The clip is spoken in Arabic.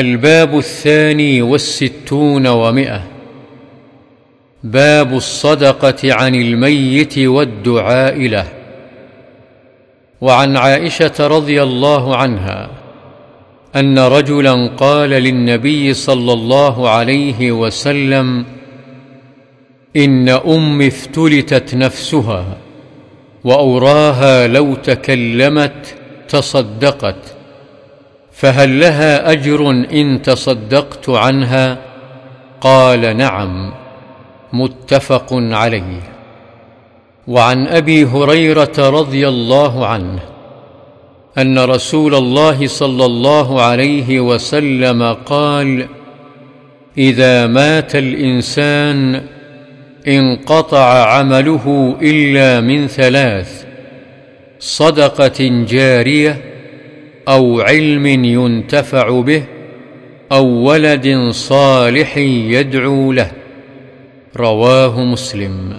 الباب الثاني والستون ومئة. باب الصدقة عن الميت والدعاء له. وعن عائشة رضي الله عنها أن رجلا قال للنبي صلى الله عليه وسلم إن أمي افتلتت نفسها وأوراها لو تكلمت تصدقت. فهل لها أجر إن تصدقت عنها؟ قال نعم متفق عليه. وعن أبي هريرة رضي الله عنه أن رسول الله صلى الله عليه وسلم قال إذا مات الإنسان انقطع عمله إلا من ثلاث صدقة جارية أو علم ينتفع به أو ولد صالح يدعو له. رواه مسلم.